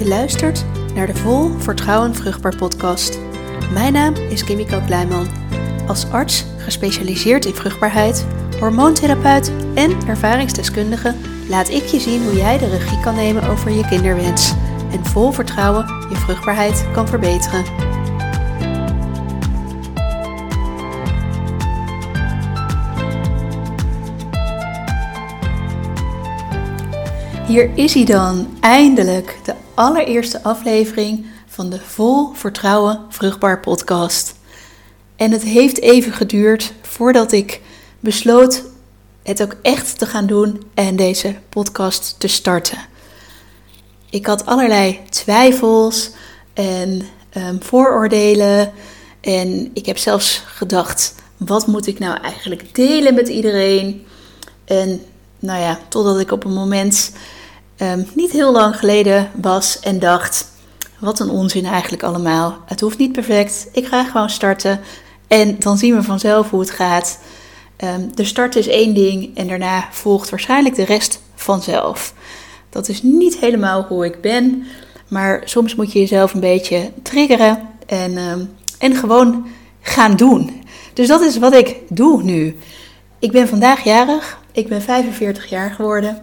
Je luistert naar de Vol Vertrouwen Vruchtbaar podcast. Mijn naam is Kimiko Kleiman. Als arts gespecialiseerd in vruchtbaarheid, hormoontherapeut en ervaringsdeskundige laat ik je zien hoe jij de regie kan nemen over je kinderwens en vol vertrouwen je vruchtbaarheid kan verbeteren. Hier is hij dan, eindelijk, de allereerste aflevering van de Vol Vertrouwen Vruchtbaar podcast. En het heeft even geduurd voordat ik besloot het ook echt te gaan doen en deze podcast te starten. Ik had allerlei twijfels en ehm, vooroordelen. En ik heb zelfs gedacht: wat moet ik nou eigenlijk delen met iedereen? En nou ja, totdat ik op een moment um, niet heel lang geleden was en dacht: wat een onzin eigenlijk allemaal. Het hoeft niet perfect. Ik ga gewoon starten en dan zien we vanzelf hoe het gaat. Um, de start is één ding en daarna volgt waarschijnlijk de rest vanzelf. Dat is niet helemaal hoe ik ben, maar soms moet je jezelf een beetje triggeren en, um, en gewoon gaan doen. Dus dat is wat ik doe nu. Ik ben vandaag jarig, ik ben 45 jaar geworden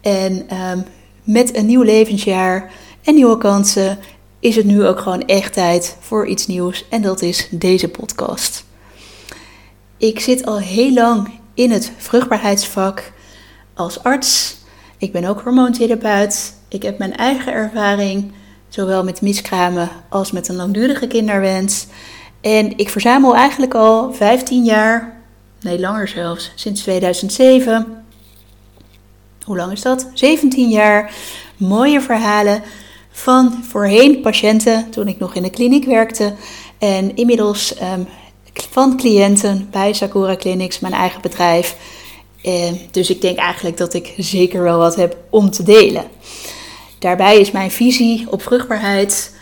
en um, met een nieuw levensjaar en nieuwe kansen is het nu ook gewoon echt tijd voor iets nieuws en dat is deze podcast. Ik zit al heel lang in het vruchtbaarheidsvak als arts. Ik ben ook hormoontherapeut. Ik heb mijn eigen ervaring, zowel met miskramen als met een langdurige kinderwens. En ik verzamel eigenlijk al 15 jaar, nee langer zelfs, sinds 2007. Hoe lang is dat? 17 jaar mooie verhalen van voorheen patiënten toen ik nog in de kliniek werkte. En inmiddels um, van cliënten bij Sakura Clinics, mijn eigen bedrijf. Dus ik denk eigenlijk dat ik zeker wel wat heb om te delen. Daarbij is mijn visie op vruchtbaarheid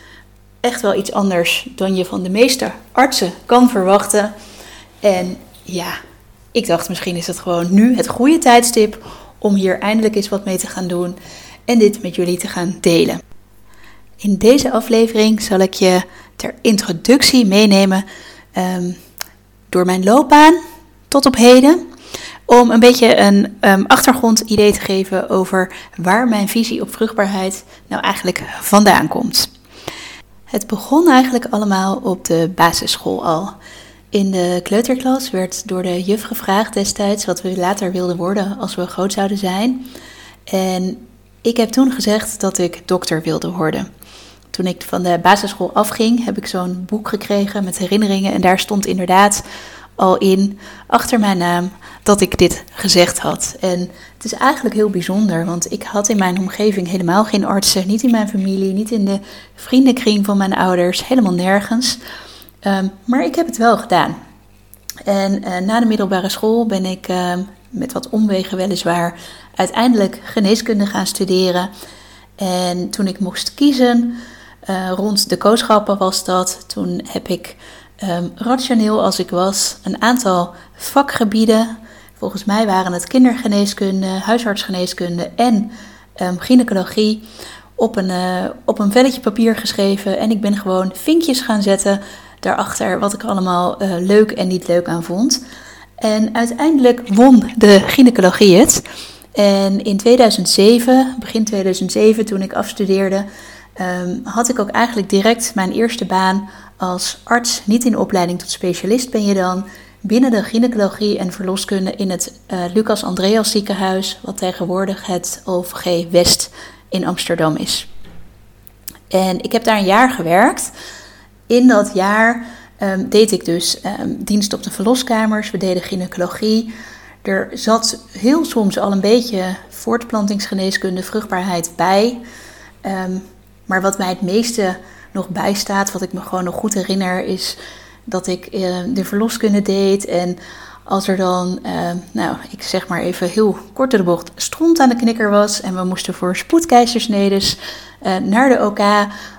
echt wel iets anders dan je van de meeste artsen kan verwachten. En ja, ik dacht misschien is het gewoon nu het goede tijdstip om hier eindelijk eens wat mee te gaan doen en dit met jullie te gaan delen. In deze aflevering zal ik je ter introductie meenemen um, door mijn loopbaan tot op heden. Om een beetje een um, achtergrondidee te geven over waar mijn visie op vruchtbaarheid nou eigenlijk vandaan komt. Het begon eigenlijk allemaal op de basisschool al. In de kleuterklas werd door de juf gevraagd destijds wat we later wilden worden als we groot zouden zijn. En ik heb toen gezegd dat ik dokter wilde worden. Toen ik van de basisschool afging, heb ik zo'n boek gekregen met herinneringen. En daar stond inderdaad al in, achter mijn naam, dat ik dit gezegd had. En het is eigenlijk heel bijzonder, want ik had in mijn omgeving helemaal geen artsen. Niet in mijn familie, niet in de vriendenkring van mijn ouders, helemaal nergens. Um, maar ik heb het wel gedaan. En uh, na de middelbare school ben ik uh, met wat omwegen weliswaar uiteindelijk geneeskunde gaan studeren. En toen ik moest kiezen, uh, rond de kooschappen was dat, toen heb ik um, rationeel als ik was een aantal vakgebieden. Volgens mij waren het kindergeneeskunde, huisartsgeneeskunde en um, gynaecologie op een, uh, op een velletje papier geschreven. En ik ben gewoon vinkjes gaan zetten daarachter wat ik allemaal uh, leuk en niet leuk aan vond. En uiteindelijk won de gynaecologie het. En in 2007, begin 2007, toen ik afstudeerde, um, had ik ook eigenlijk direct mijn eerste baan als arts, niet in opleiding tot specialist ben je dan, binnen de gynaecologie en verloskunde in het uh, Lucas Andreas ziekenhuis, wat tegenwoordig het OVG West in Amsterdam is. En ik heb daar een jaar gewerkt. In dat jaar um, deed ik dus um, dienst op de verloskamers, we deden gynaecologie. Er zat heel soms al een beetje voortplantingsgeneeskunde, vruchtbaarheid bij. Um, maar wat mij het meeste nog bijstaat, wat ik me gewoon nog goed herinner, is dat ik de verloskunde deed. En als er dan, uh, nou, ik zeg maar even heel kort de bocht, stront aan de knikker was en we moesten voor spoedkeizersnedes uh, naar de OK,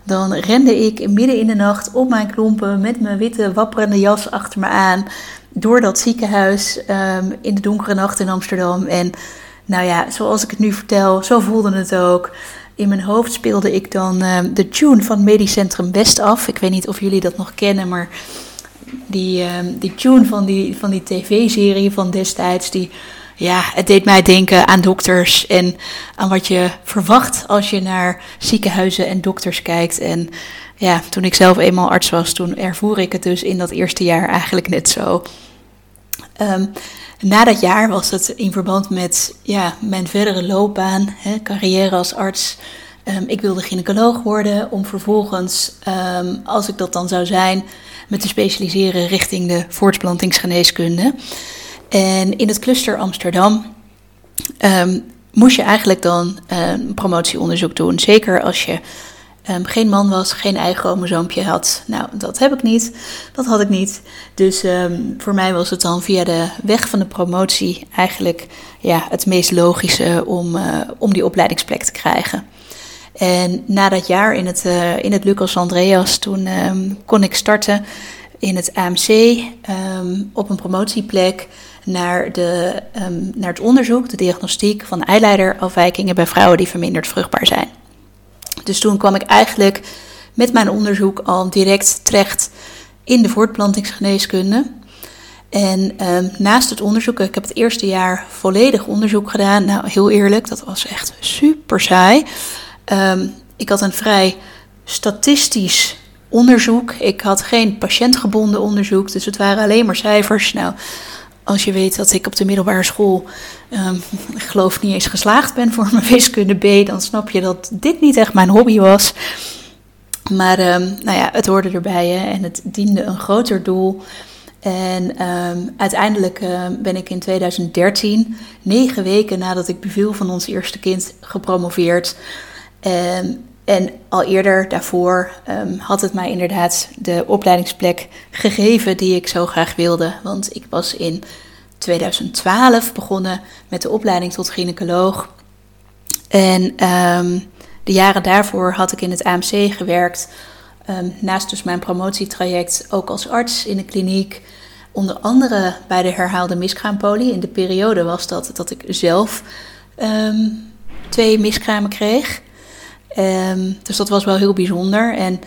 dan rende ik midden in de nacht op mijn klompen met mijn witte wapperende jas achter me aan door dat ziekenhuis um, in de donkere nacht in Amsterdam. En nou ja, zoals ik het nu vertel, zo voelde het ook. in mijn hoofd speelde ik dan uh, de tune van Medisch Centrum West af. Ik weet niet of jullie dat nog kennen, maar die, uh, die tune van die, van die tv-serie van destijds, die, ja, het deed mij denken aan dokters en aan wat je verwacht als je naar ziekenhuizen en dokters kijkt. En ja, toen ik zelf eenmaal arts was, toen ervoer ik het dus in dat eerste jaar eigenlijk net zo. Um, na dat jaar was het in verband met ja, mijn verdere loopbaan, hè, carrière als arts. Um, ik wilde gynaecoloog worden om vervolgens, als ik dat dan zou zijn, me te specialiseren richting de voortplantingsgeneeskunde. En in het cluster Amsterdam um, moest je eigenlijk dan een promotieonderzoek doen. Zeker als je um, geen man was, geen eigen chromosoompje had. Nou, dat heb ik niet. Dat had ik niet. Dus voor mij was het dan via de weg van de promotie eigenlijk ja, het meest logische om, uh, om die opleidingsplek te krijgen. En na dat jaar in het, uh, in het Lucas Andreas, toen um, kon ik starten in het AMC op een promotieplek naar, de, naar het onderzoek, de diagnostiek van eileiderafwijkingen bij vrouwen die verminderd vruchtbaar zijn. Dus toen kwam ik eigenlijk met mijn onderzoek al direct terecht in de voortplantingsgeneeskunde. En naast het onderzoek, ik heb het eerste jaar volledig onderzoek gedaan. Nou, heel eerlijk, dat was echt super saai. Um, ik had een vrij statistisch onderzoek. Ik had geen patiëntgebonden onderzoek, dus het waren alleen maar cijfers. Nou, als je weet dat ik op de middelbare school, um, ik geloof niet eens geslaagd ben voor mijn wiskunde B, dan snap je dat dit niet echt mijn hobby was. Maar um, nou ja, het hoorde erbij hè, en het diende een groter doel. En uiteindelijk ben ik in 2013, negen weken nadat ik beviel van ons eerste kind, gepromoveerd. Um, en al eerder daarvoor um, had het mij inderdaad de opleidingsplek gegeven die ik zo graag wilde. Want ik was in 2012 begonnen met de opleiding tot gynaecoloog. En um, de jaren daarvoor had ik in het AMC gewerkt. Naast dus mijn promotietraject ook als arts in de kliniek. Onder andere bij de herhaalde miskraampolie. In de periode was dat dat ik zelf twee miskramen kreeg. Um, dus dat was wel heel bijzonder. En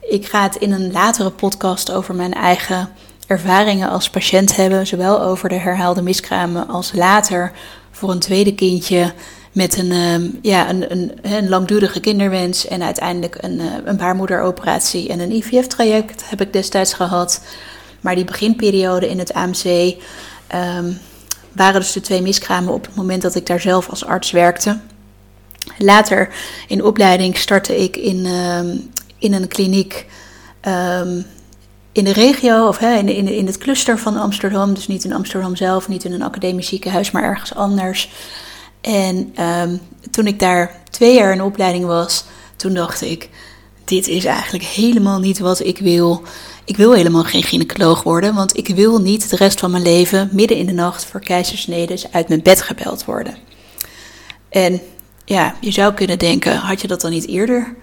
ik ga het in een latere podcast over mijn eigen ervaringen als patiënt hebben. Zowel over de herhaalde miskramen als later voor een tweede kindje met een, um, ja, een, een, een, langdurige kinderwens. En uiteindelijk een, uh, een baarmoederoperatie en een IVF-traject heb ik destijds gehad. Maar die beginperiode in het AMC um, waren dus de twee miskramen op het moment dat ik daar zelf als arts werkte. Later in opleiding startte ik in, um, in een kliniek um, in de regio, of in, in, in het cluster van Amsterdam. Dus niet in Amsterdam zelf, niet in een academisch ziekenhuis, maar ergens anders. En um, toen ik daar twee jaar in opleiding was, toen dacht ik: dit is eigenlijk helemaal niet wat ik wil. Ik wil helemaal geen gynaecoloog worden, want ik wil niet de rest van mijn leven midden in de nacht voor keizersneden uit mijn bed gebeld worden. En ja, je zou kunnen denken, had je dat dan niet eerder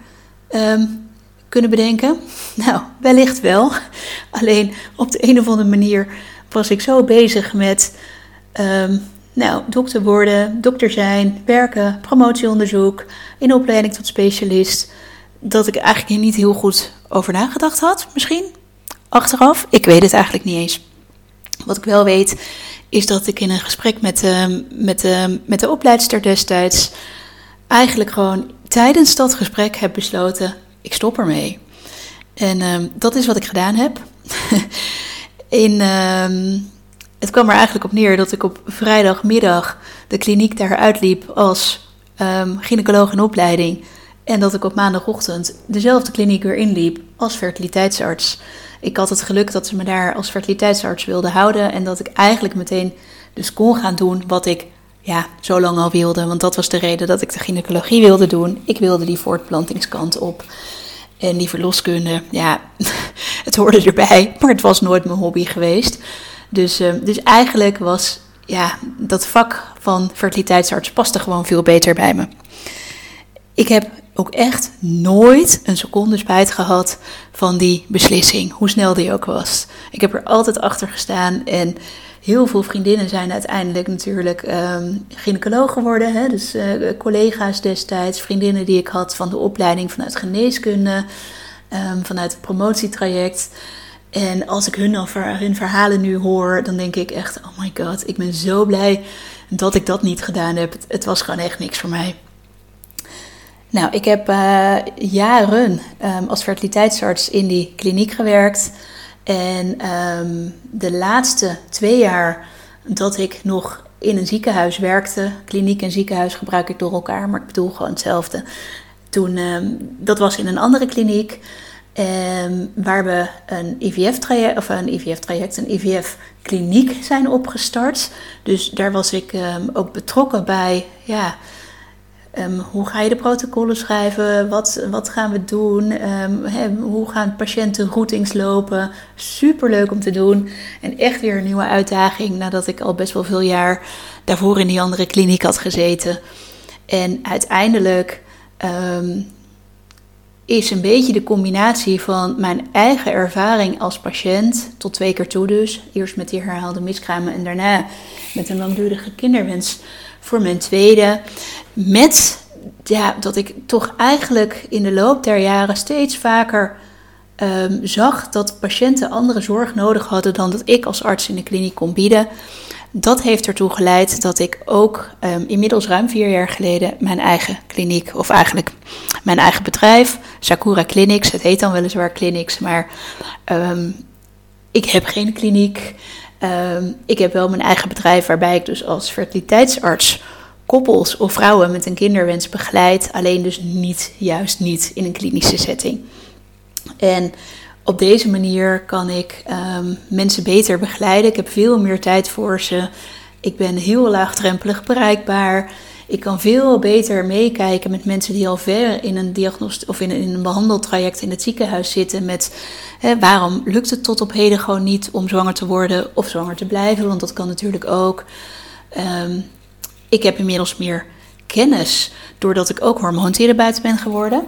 um, kunnen bedenken? Nou, wellicht wel. Alleen op de een of andere manier was ik zo bezig met, um, nou, dokter worden, dokter zijn, werken, promotieonderzoek, in opleiding tot specialist, dat ik eigenlijk niet heel goed over nagedacht had, misschien. Achteraf, ik weet het eigenlijk niet eens. Wat ik wel weet, is dat ik in een gesprek met, uh, met, met de opleidster destijds eigenlijk gewoon tijdens dat gesprek heb besloten: ik stop ermee. En um, dat is wat ik gedaan heb. in, um, het kwam er eigenlijk op neer dat ik op vrijdagmiddag de kliniek daar uitliep als um, gynaecoloog in opleiding. En dat ik op maandagochtend dezelfde kliniek weer inliep als fertiliteitsarts. Ik had het geluk dat ze me daar als fertiliteitsarts wilden houden. En dat ik eigenlijk meteen dus kon gaan doen wat ik ja, zo lang al wilde. Want dat was de reden dat ik de gynaecologie wilde doen. Ik wilde die voortplantingskant op. En die verloskunde, ja, het hoorde erbij, maar het was nooit mijn hobby geweest. Dus, uh, dus eigenlijk was ja, dat vak van fertiliteitsarts paste gewoon veel beter bij me. Ik heb ook echt nooit een seconde spijt gehad van die beslissing, hoe snel die ook was. Ik heb er altijd achter gestaan en heel veel vriendinnen zijn uiteindelijk natuurlijk um, geworden. Hè? Dus uh, collega's destijds, vriendinnen die ik had van de opleiding vanuit geneeskunde, um, vanuit het promotietraject. En als ik hun, hun verhalen nu hoor, dan denk ik echt: oh my god, ik ben zo blij dat ik dat niet gedaan heb. Het, was gewoon echt niks voor mij. Nou, ik heb uh, jaren um, als fertiliteitsarts in die kliniek gewerkt. En um, de laatste twee jaar dat ik nog in een ziekenhuis werkte, kliniek en ziekenhuis gebruik ik door elkaar, maar ik bedoel gewoon hetzelfde. Toen, um, dat was in een andere kliniek. Um, waar we een IVF-traject, of een IVF-traject, een IVF-kliniek zijn opgestart. Dus daar was ik ook betrokken bij. Ja, um, hoe ga je de protocollen schrijven? Wat, wat gaan we doen? He, hoe gaan patiënten routings lopen? Super leuk om te doen. En echt weer een nieuwe uitdaging nadat ik al best wel veel jaar daarvoor in die andere kliniek had gezeten. En uiteindelijk is een beetje de combinatie van mijn eigen ervaring als patiënt, tot twee keer toe dus. Eerst met die herhaalde miskramen en daarna met een langdurige kinderwens voor mijn tweede. Met ja, dat ik toch eigenlijk in de loop der jaren steeds vaker um, zag dat patiënten andere zorg nodig hadden dan dat ik als arts in de kliniek kon bieden. Dat heeft ertoe geleid dat ik ook um, inmiddels ruim vier jaar geleden mijn eigen kliniek, of eigenlijk mijn eigen bedrijf, Sakura Clinics, het heet dan weliswaar Clinics, maar um, ik heb geen kliniek. Um, ik heb wel mijn eigen bedrijf waarbij ik dus als fertiliteitsarts koppels of vrouwen met een kinderwens begeleid, alleen dus niet, juist niet in een klinische setting. En op deze manier kan ik um, mensen beter begeleiden. Ik heb veel meer tijd voor ze. Ik ben heel laagdrempelig bereikbaar. Ik kan veel beter meekijken met mensen die al ver in een diagnost of in een, in een behandeltraject in het ziekenhuis zitten. Met hè, waarom lukt het tot op heden gewoon niet om zwanger te worden of zwanger te blijven? Want dat kan natuurlijk ook. Um, ik heb inmiddels meer kennis doordat ik ook hormoontherapeut ben geworden.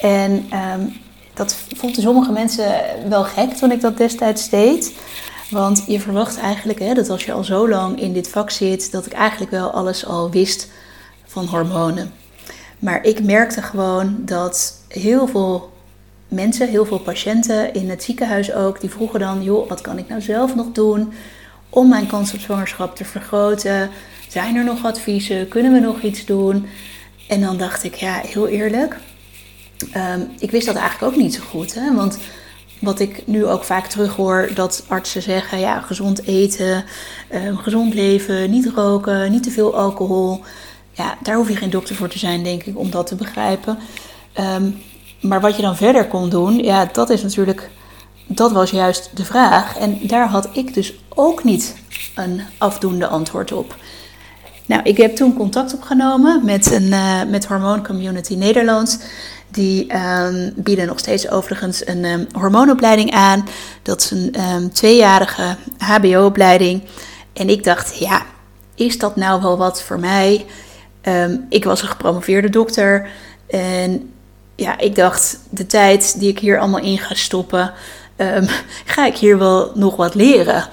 En um, dat voelden sommige mensen wel gek toen ik dat destijds deed. Want je verwacht eigenlijk hè, dat als je al zo lang in dit vak zit, dat ik eigenlijk wel alles al wist van hormonen. Maar ik merkte gewoon dat heel veel mensen, heel veel patiënten in het ziekenhuis ook, die vroegen dan: joh, wat kan ik nou zelf nog doen om mijn kans op zwangerschap te vergroten? Zijn er nog adviezen? Kunnen we nog iets doen? En dan dacht ik, ja, heel eerlijk, Um, ik wist dat eigenlijk ook niet zo goed. Hè? Want wat ik nu ook vaak terughoor, dat artsen zeggen: ja, gezond eten, um, gezond leven, niet roken, niet te veel alcohol. Ja, daar hoef je geen dokter voor te zijn, denk ik, om dat te begrijpen. Um, maar wat je dan verder kon doen, ja, dat is natuurlijk. Dat was juist de vraag. En daar had ik dus ook niet een afdoende antwoord op. Nou, ik heb toen contact opgenomen met, een, uh, met Hormoon Community Nederland. Die um, bieden nog steeds overigens een um, hormoonopleiding aan. Dat is een um, tweejarige HBO-opleiding. En ik dacht, ja, is dat nou wel wat voor mij? ik was een gepromoveerde dokter. En ja, ik dacht, de tijd die ik hier allemaal in ga stoppen, ga ik hier wel nog wat leren.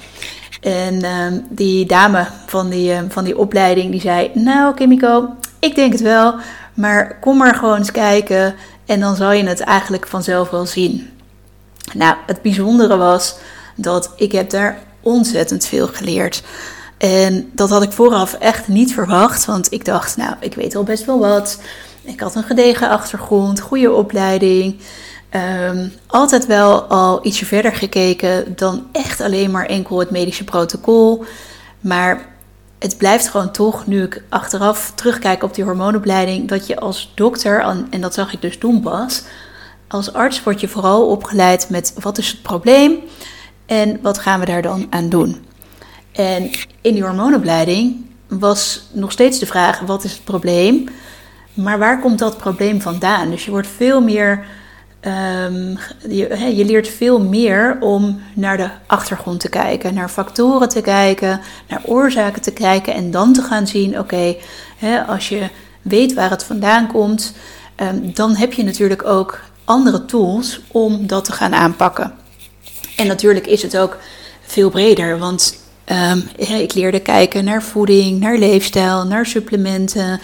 En die dame van die, van die opleiding, die zei, nou Kimiko, ik denk het wel, maar kom maar gewoon eens kijken en dan zal je het eigenlijk vanzelf wel zien. Nou, het bijzondere was dat ik heb daar ontzettend veel geleerd. En dat had ik vooraf echt niet verwacht, want ik dacht, nou, ik weet al best wel wat. Ik had een gedegen achtergrond, goede opleiding. Um, altijd wel al ietsje verder gekeken dan echt alleen maar enkel het medische protocol. Maar het blijft gewoon toch, nu ik achteraf terugkijk op die hormoonopleiding, dat je als dokter, en dat zag ik dus toen pas, als arts word je vooral opgeleid met wat is het probleem en wat gaan we daar dan aan doen. En in die hormoonopleiding was nog steeds de vraag: wat is het probleem? Maar waar komt dat probleem vandaan? Dus je wordt veel meer Um, je, je, leert veel meer om naar de achtergrond te kijken, naar factoren te kijken, naar oorzaken te kijken en dan te gaan zien: oké, als je weet waar het vandaan komt, um, dan heb je natuurlijk ook andere tools om dat te gaan aanpakken. En natuurlijk is het ook veel breder, want Ehm, ik leerde kijken naar voeding, naar leefstijl, naar supplementen,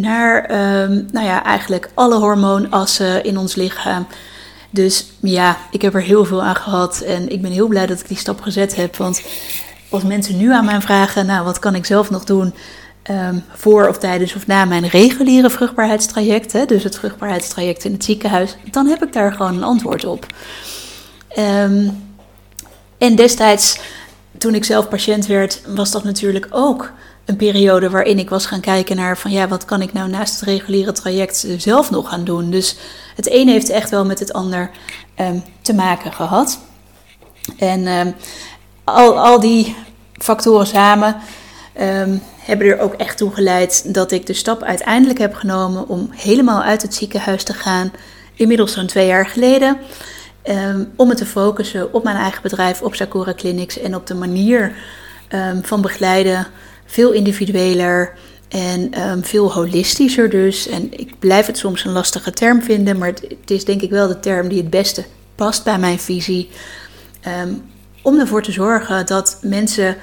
naar ehm, nou ja, eigenlijk alle hormoonassen in ons lichaam. Dus ja, ik heb er heel veel aan gehad en ik ben heel blij dat ik die stap gezet heb. Want als mensen nu aan mij vragen, nou wat kan ik zelf nog doen um, voor of tijdens of na mijn reguliere vruchtbaarheidstraject, hè, dus het vruchtbaarheidstraject in het ziekenhuis, dan heb ik daar gewoon een antwoord op. Um, en destijds, toen ik zelf patiënt werd, was dat natuurlijk ook een periode waarin ik was gaan kijken naar van ja, wat kan ik nou naast het reguliere traject zelf nog gaan doen. Dus het een heeft echt wel met het ander um, te maken gehad. En um, al, al die factoren samen um, hebben er ook echt toe geleid dat ik de stap uiteindelijk heb genomen om helemaal uit het ziekenhuis te gaan. Inmiddels zo'n twee jaar geleden. Om me te focussen op mijn eigen bedrijf, op Sakura Clinics en op de manier van begeleiden. Veel individueler en um, veel holistischer dus. En ik blijf het soms een lastige term vinden, maar het, is denk ik wel de term die het beste past bij mijn visie. om ervoor te zorgen dat mensen,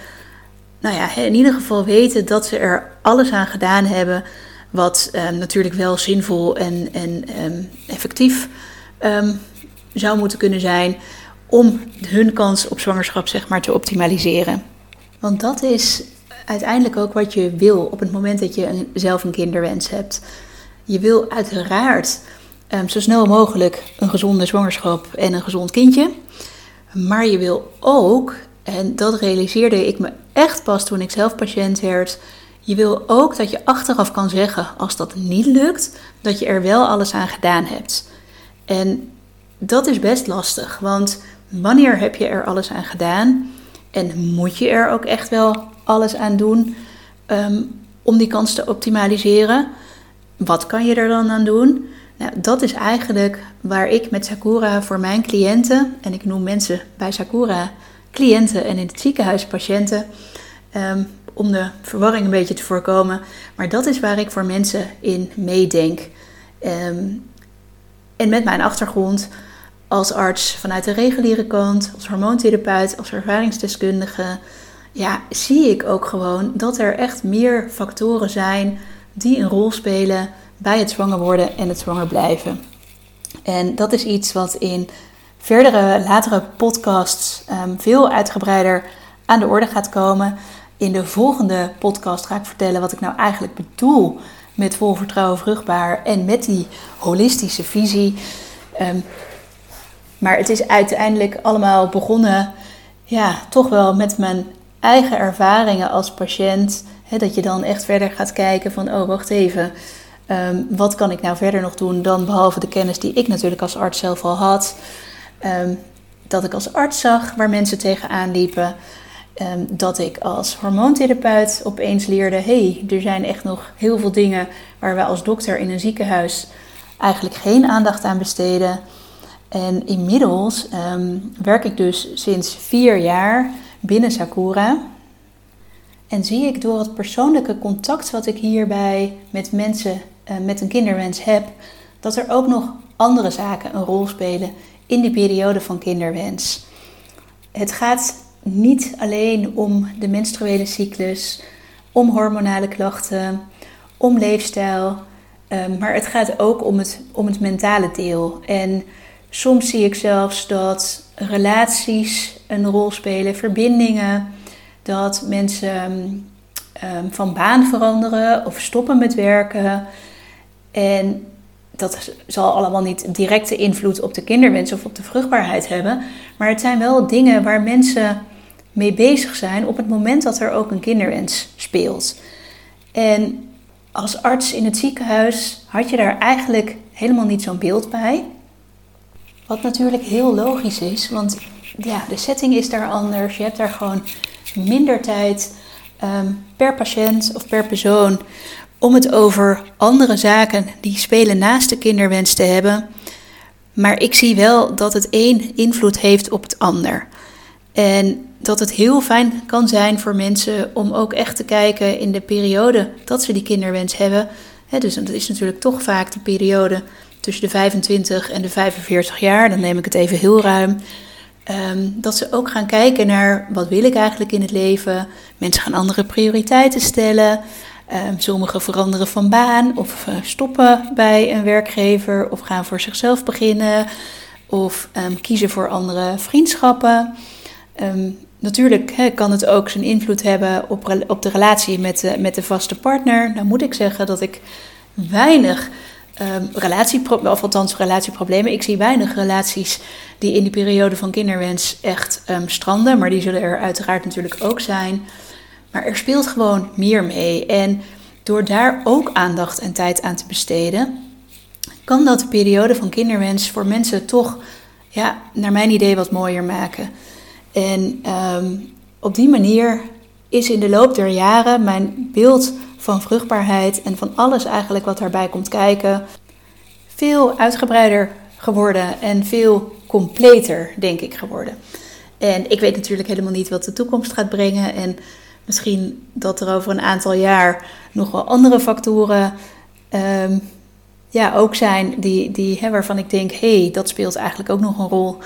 nou ja, in ieder geval weten dat ze er alles aan gedaan hebben. Wat natuurlijk wel zinvol en, en effectief zou moeten kunnen zijn om hun kans op zwangerschap zeg maar, te optimaliseren. Want dat is uiteindelijk ook wat je wil op het moment dat je een, zelf een kinderwens hebt. Je wil uiteraard um, zo snel mogelijk een gezonde zwangerschap en een gezond kindje. Maar je wil ook, en dat realiseerde ik me echt pas toen ik zelf patiënt werd. Je wil ook dat je achteraf kan zeggen, als dat niet lukt, dat je er wel alles aan gedaan hebt. En dat is best lastig, want wanneer heb je er alles aan gedaan? En moet je er ook echt wel alles aan doen ehm, om die kans te optimaliseren? Wat kan je er dan aan doen? Nou, dat is eigenlijk waar ik met Sakura voor mijn cliënten, en ik noem mensen bij Sakura cliënten en in het ziekenhuis patiënten, um, om de verwarring een beetje te voorkomen. Maar dat is waar ik voor mensen in meedenk. Um, en met mijn achtergrond als arts vanuit de reguliere kant, als hormoontherapeut, als ervaringsdeskundige, ja, zie ik ook gewoon dat er echt meer factoren zijn die een rol spelen bij het zwanger worden en het zwanger blijven. En dat is iets wat in verdere, latere podcasts um, veel uitgebreider aan de orde gaat komen. In de volgende podcast ga ik vertellen wat ik nou eigenlijk bedoel met vol vertrouwen vruchtbaar en met die holistische visie. Um, maar het is uiteindelijk allemaal begonnen, ja, toch wel met mijn eigen ervaringen als patiënt. Hè, dat je dan echt verder gaat kijken van, oh wacht even, ehm, wat kan ik nou verder nog doen dan behalve de kennis die ik natuurlijk als arts zelf al had. Um, dat ik als arts zag waar mensen tegenaan liepen. Um, dat ik als hormoontherapeut opeens leerde: hey, er zijn echt nog heel veel dingen waar we als dokter in een ziekenhuis eigenlijk geen aandacht aan besteden. En inmiddels ehm, werk ik dus sinds vier jaar binnen Sakura. En zie ik door het persoonlijke contact wat ik hierbij met mensen uh, met een kinderwens heb, dat er ook nog andere zaken een rol spelen in de periode van kinderwens. Het gaat niet alleen om de menstruele cyclus, om hormonale klachten, om leefstijl, um, maar het gaat ook om het, om het mentale deel. En Soms zie ik zelfs dat relaties een rol spelen, verbindingen, dat mensen um, van baan veranderen of stoppen met werken. En dat zal allemaal niet directe invloed op de kinderwens of op de vruchtbaarheid hebben. Maar het zijn wel dingen waar mensen mee bezig zijn op het moment dat er ook een kinderwens speelt. En als arts in het ziekenhuis had je daar eigenlijk helemaal niet zo'n beeld bij. Wat natuurlijk heel logisch is, want ja, de setting is daar anders. Je hebt daar gewoon minder tijd ehm, per patiënt of per persoon om het over andere zaken die spelen naast de kinderwens te hebben. Maar ik zie wel dat het een invloed heeft op het ander. En dat het heel fijn kan zijn voor mensen om ook echt te kijken in de periode dat ze die kinderwens hebben. dus dat is natuurlijk toch vaak de periode tussen de 25 en de 45 jaar, dan neem ik het even heel ruim. Ehm, dat ze ook gaan kijken naar wat wil ik eigenlijk in het leven. Mensen gaan andere prioriteiten stellen. Um, sommigen veranderen van baan of uh, stoppen bij een werkgever of gaan voor zichzelf beginnen of um, kiezen voor andere vriendschappen. natuurlijk kan het ook zijn invloed hebben op, op de relatie met de, met de vaste partner. Nou moet ik zeggen dat ik weinig um, relatiepro of althans relatieproblemen. Ik zie weinig relaties die in die periode van kinderwens echt um, stranden. Maar die zullen er uiteraard natuurlijk ook zijn. Maar er speelt gewoon meer mee. En door daar ook aandacht en tijd aan te besteden, kan dat de periode van kinderwens voor mensen toch, ja, naar mijn idee, wat mooier maken. En um, op die manier is in de loop der jaren mijn beeld van vruchtbaarheid en van alles eigenlijk wat daarbij komt kijken, veel uitgebreider geworden en veel completer, denk ik, geworden. En ik weet natuurlijk helemaal niet wat de toekomst gaat brengen. En misschien dat er over een aantal jaar nog wel andere factoren um, ja, ook zijn die, die, hè, waarvan ik denk, hé, hey, dat speelt eigenlijk ook nog een rol.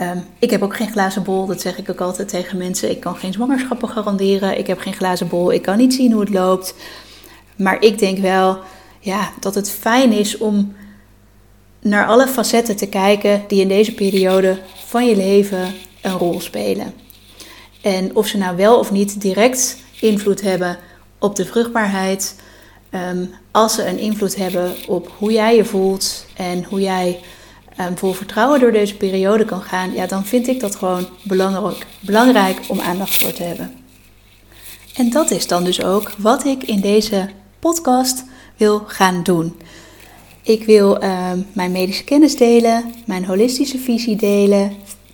Um, ik heb ook geen glazen bol, dat zeg ik ook altijd tegen mensen. Ik kan geen zwangerschappen garanderen. Ik heb geen glazen bol, ik kan niet zien hoe het loopt. Maar ik denk wel ja, dat het fijn is om naar alle facetten te kijken die in deze periode van je leven een rol spelen. En of ze nou wel of niet direct invloed hebben op de vruchtbaarheid. Um, als ze een invloed hebben op hoe jij je voelt en hoe jij um, vol vertrouwen door deze periode kan gaan, ja, dan vind ik dat gewoon belangrijk, belangrijk om aandacht voor te hebben. En dat is dan dus ook wat ik in deze podcast wil gaan doen. Ik wil uh, mijn medische kennis delen, mijn holistische visie delen,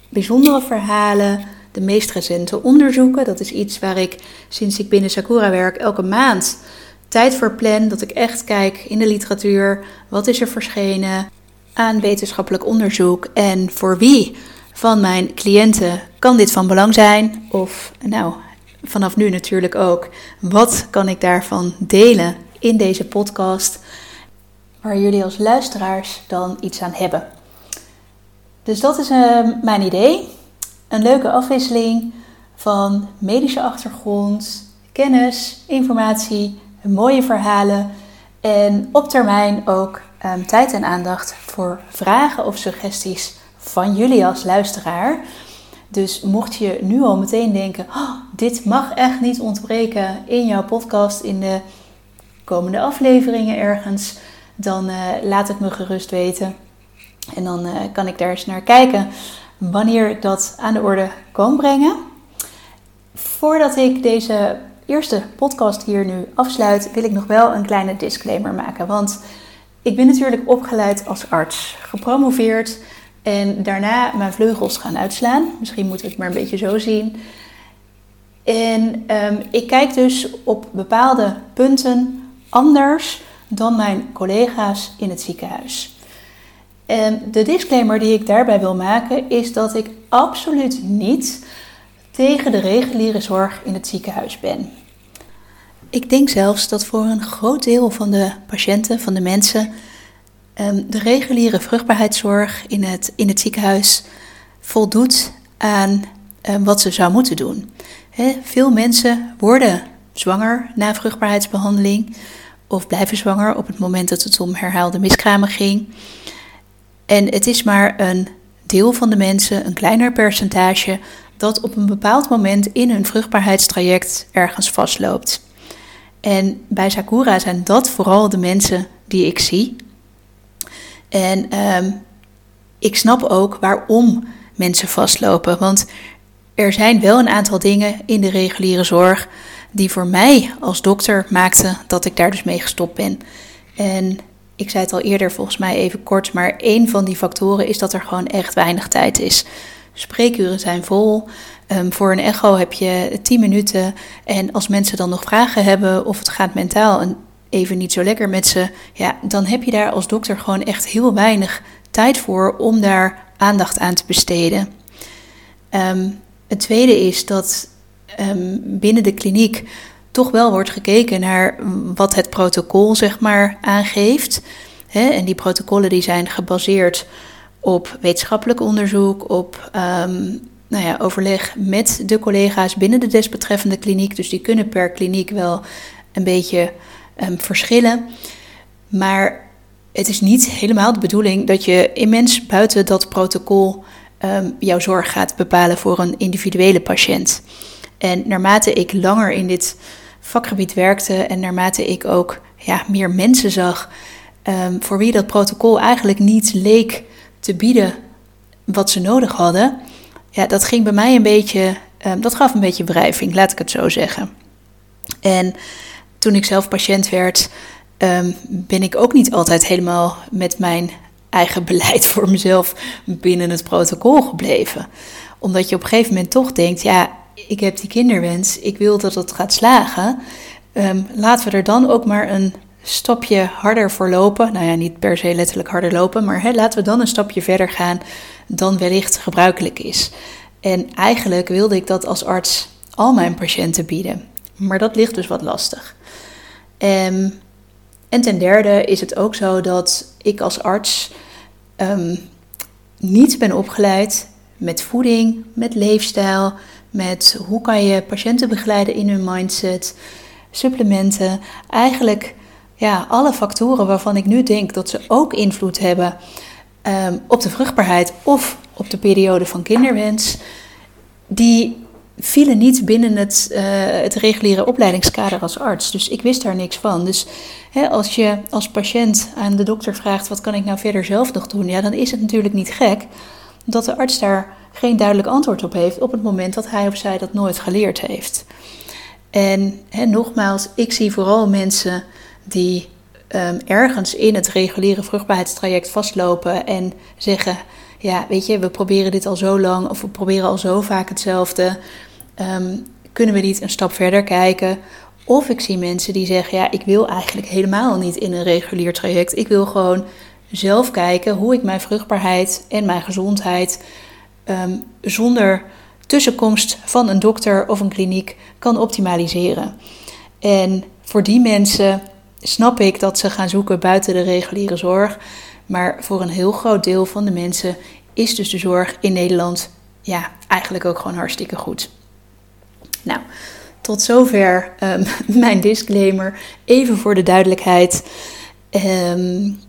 bijzondere verhalen, de meest recente onderzoeken. Dat is iets waar ik sinds ik binnen Sakura werk elke maand tijd voor plan. Dat ik echt kijk in de literatuur, wat is er verschenen aan wetenschappelijk onderzoek en voor wie van mijn cliënten kan dit van belang zijn? Of nou, vanaf nu natuurlijk ook, wat kan ik daarvan delen in deze podcast, waar jullie als luisteraars dan iets aan hebben. Dus dat is uh, mijn idee. Een leuke afwisseling van medische achtergrond, kennis, informatie, mooie verhalen en op termijn ook um, tijd en aandacht voor vragen of suggesties van jullie als luisteraar. Dus mocht je nu al meteen denken: oh, dit mag echt niet ontbreken in jouw podcast, in de komende afleveringen ergens, dan uh, laat het me gerust weten. En dan uh, kan ik daar eens naar kijken wanneer ik dat aan de orde kan brengen. Voordat ik deze eerste podcast hier nu afsluit, wil ik nog wel een kleine disclaimer maken. Want ik ben natuurlijk opgeleid als arts, gepromoveerd en daarna mijn vleugels gaan uitslaan. Misschien moeten we het maar een beetje zo zien. En um, ik kijk dus op bepaalde punten anders dan mijn collega's in het ziekenhuis. En de disclaimer die ik daarbij wil maken is dat ik absoluut niet tegen de reguliere zorg in het ziekenhuis ben. Ik denk zelfs dat voor een groot deel van de patiënten, van de mensen, ehm, de reguliere vruchtbaarheidszorg in het, in het ziekenhuis voldoet aan ehm, wat ze zou moeten doen. Veel mensen worden zwanger na vruchtbaarheidsbehandeling of blijven zwanger op het moment dat het om herhaalde miskramen ging. En het is maar een deel van de mensen, een kleiner percentage, dat op een bepaald moment in hun vruchtbaarheidstraject ergens vastloopt. En bij Sakura zijn dat vooral de mensen die ik zie. En ehm, ik snap ook waarom mensen vastlopen. Want er zijn wel een aantal dingen in de reguliere zorg die voor mij als dokter maakten dat ik daar dus mee gestopt ben. En ik zei het al eerder, volgens mij even kort, maar één van die factoren is dat er gewoon echt weinig tijd is. Spreekuren zijn vol. Um, voor een echo heb je 10 minuten. En als mensen dan nog vragen hebben of het gaat mentaal even niet zo lekker met ze, ja, dan heb je daar als dokter gewoon echt heel weinig tijd voor om daar aandacht aan te besteden. Um, het tweede is dat um, binnen de kliniek toch wel wordt gekeken naar wat het protocol zeg maar aangeeft. En die protocollen die zijn gebaseerd op wetenschappelijk onderzoek, op ehm, nou ja, overleg met de collega's binnen de desbetreffende kliniek. Dus die kunnen per kliniek wel een beetje um, verschillen. Maar het is niet helemaal de bedoeling dat je immens buiten dat protocol um, jouw zorg gaat bepalen voor een individuele patiënt. En naarmate ik langer in dit vakgebied werkte en naarmate ik ook ja, meer mensen zag voor wie dat protocol eigenlijk niet leek te bieden wat ze nodig hadden, ja, dat ging bij mij een beetje, um, dat gaf een beetje wrijving, laat ik het zo zeggen. En toen ik zelf patiënt werd, um, ben ik ook niet altijd helemaal met mijn eigen beleid voor mezelf binnen het protocol gebleven. Omdat je op een gegeven moment toch denkt, ja, ik heb die kinderwens, ik wil dat het gaat slagen. Um, laten we er dan ook maar een stapje harder voor lopen. Nou ja, niet per se letterlijk harder lopen, maar hè, laten we dan een stapje verder gaan dan wellicht gebruikelijk is. En eigenlijk wilde ik dat als arts al mijn patiënten bieden. Maar dat ligt dus wat lastig. Um, en ten derde is het ook zo dat ik als arts um, niet ben opgeleid met voeding, met leefstijl, met hoe kan je patiënten begeleiden in hun mindset, supplementen. Eigenlijk ja, alle factoren waarvan ik nu denk dat ze ook invloed hebben um, op de vruchtbaarheid of op de periode van kinderwens, die vielen niet binnen het, uh, het reguliere opleidingskader als arts. Dus ik wist daar niks van. Dus hè, als je als patiënt aan de dokter vraagt: wat kan ik nou verder zelf nog doen? Ja, dan is het natuurlijk niet gek dat de arts daar geen duidelijk antwoord op heeft op het moment dat hij of zij dat nooit geleerd heeft. En hè, nogmaals, ik zie vooral mensen die um, ergens in het reguliere vruchtbaarheidstraject vastlopen en zeggen: Ja, weet je, we proberen dit al zo lang of we proberen al zo vaak hetzelfde. Um, kunnen we niet een stap verder kijken? Of ik zie mensen die zeggen: Ja, ik wil eigenlijk helemaal niet in een regulier traject. Ik wil gewoon zelf kijken hoe ik mijn vruchtbaarheid en mijn gezondheid um, zonder tussenkomst van een dokter of een kliniek kan optimaliseren. En voor die mensen snap ik dat ze gaan zoeken buiten de reguliere zorg. Maar voor een heel groot deel van de mensen is dus de zorg in Nederland ja, eigenlijk ook gewoon hartstikke goed. Nou, tot zover um, mijn disclaimer. Even voor de duidelijkheid. Um,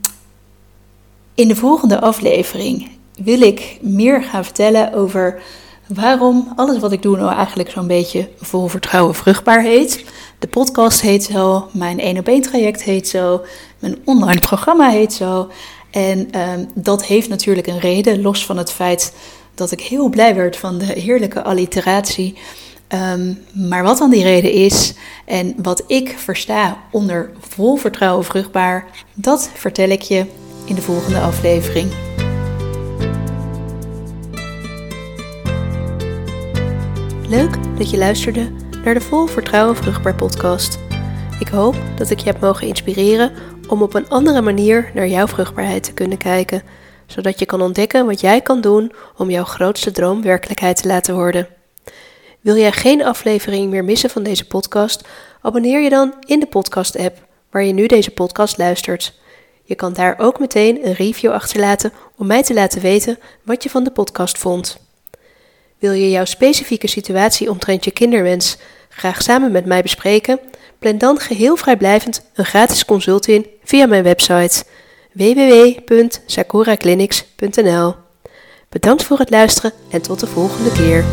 in de volgende aflevering wil ik meer gaan vertellen over waarom alles wat ik doe nou eigenlijk zo'n beetje vol vertrouwen vruchtbaar heet. De podcast heet zo, mijn 1 op 1 traject heet zo, mijn online programma heet zo. En um, dat heeft natuurlijk een reden, los van het feit dat ik heel blij werd van de heerlijke alliteratie. Um, maar wat dan die reden is en wat ik versta onder vol vertrouwen vruchtbaar, dat vertel ik je in de volgende aflevering. Leuk dat je luisterde naar de Vol Vertrouwen Vruchtbaar podcast. Ik hoop dat ik je heb mogen inspireren om op een andere manier naar jouw vruchtbaarheid te kunnen kijken, zodat je kan ontdekken wat jij kan doen om jouw grootste droom werkelijkheid te laten worden. Wil jij geen aflevering meer missen van deze podcast? Abonneer je dan in de podcast-app waar je nu deze podcast luistert. Je kan daar ook meteen een review achterlaten om mij te laten weten wat je van de podcast vond. Wil je jouw specifieke situatie omtrent je kinderwens graag samen met mij bespreken? Plan dan geheel vrijblijvend een gratis consult in via mijn website www.sakuraclinics.nl. Bedankt voor het luisteren en tot de volgende keer.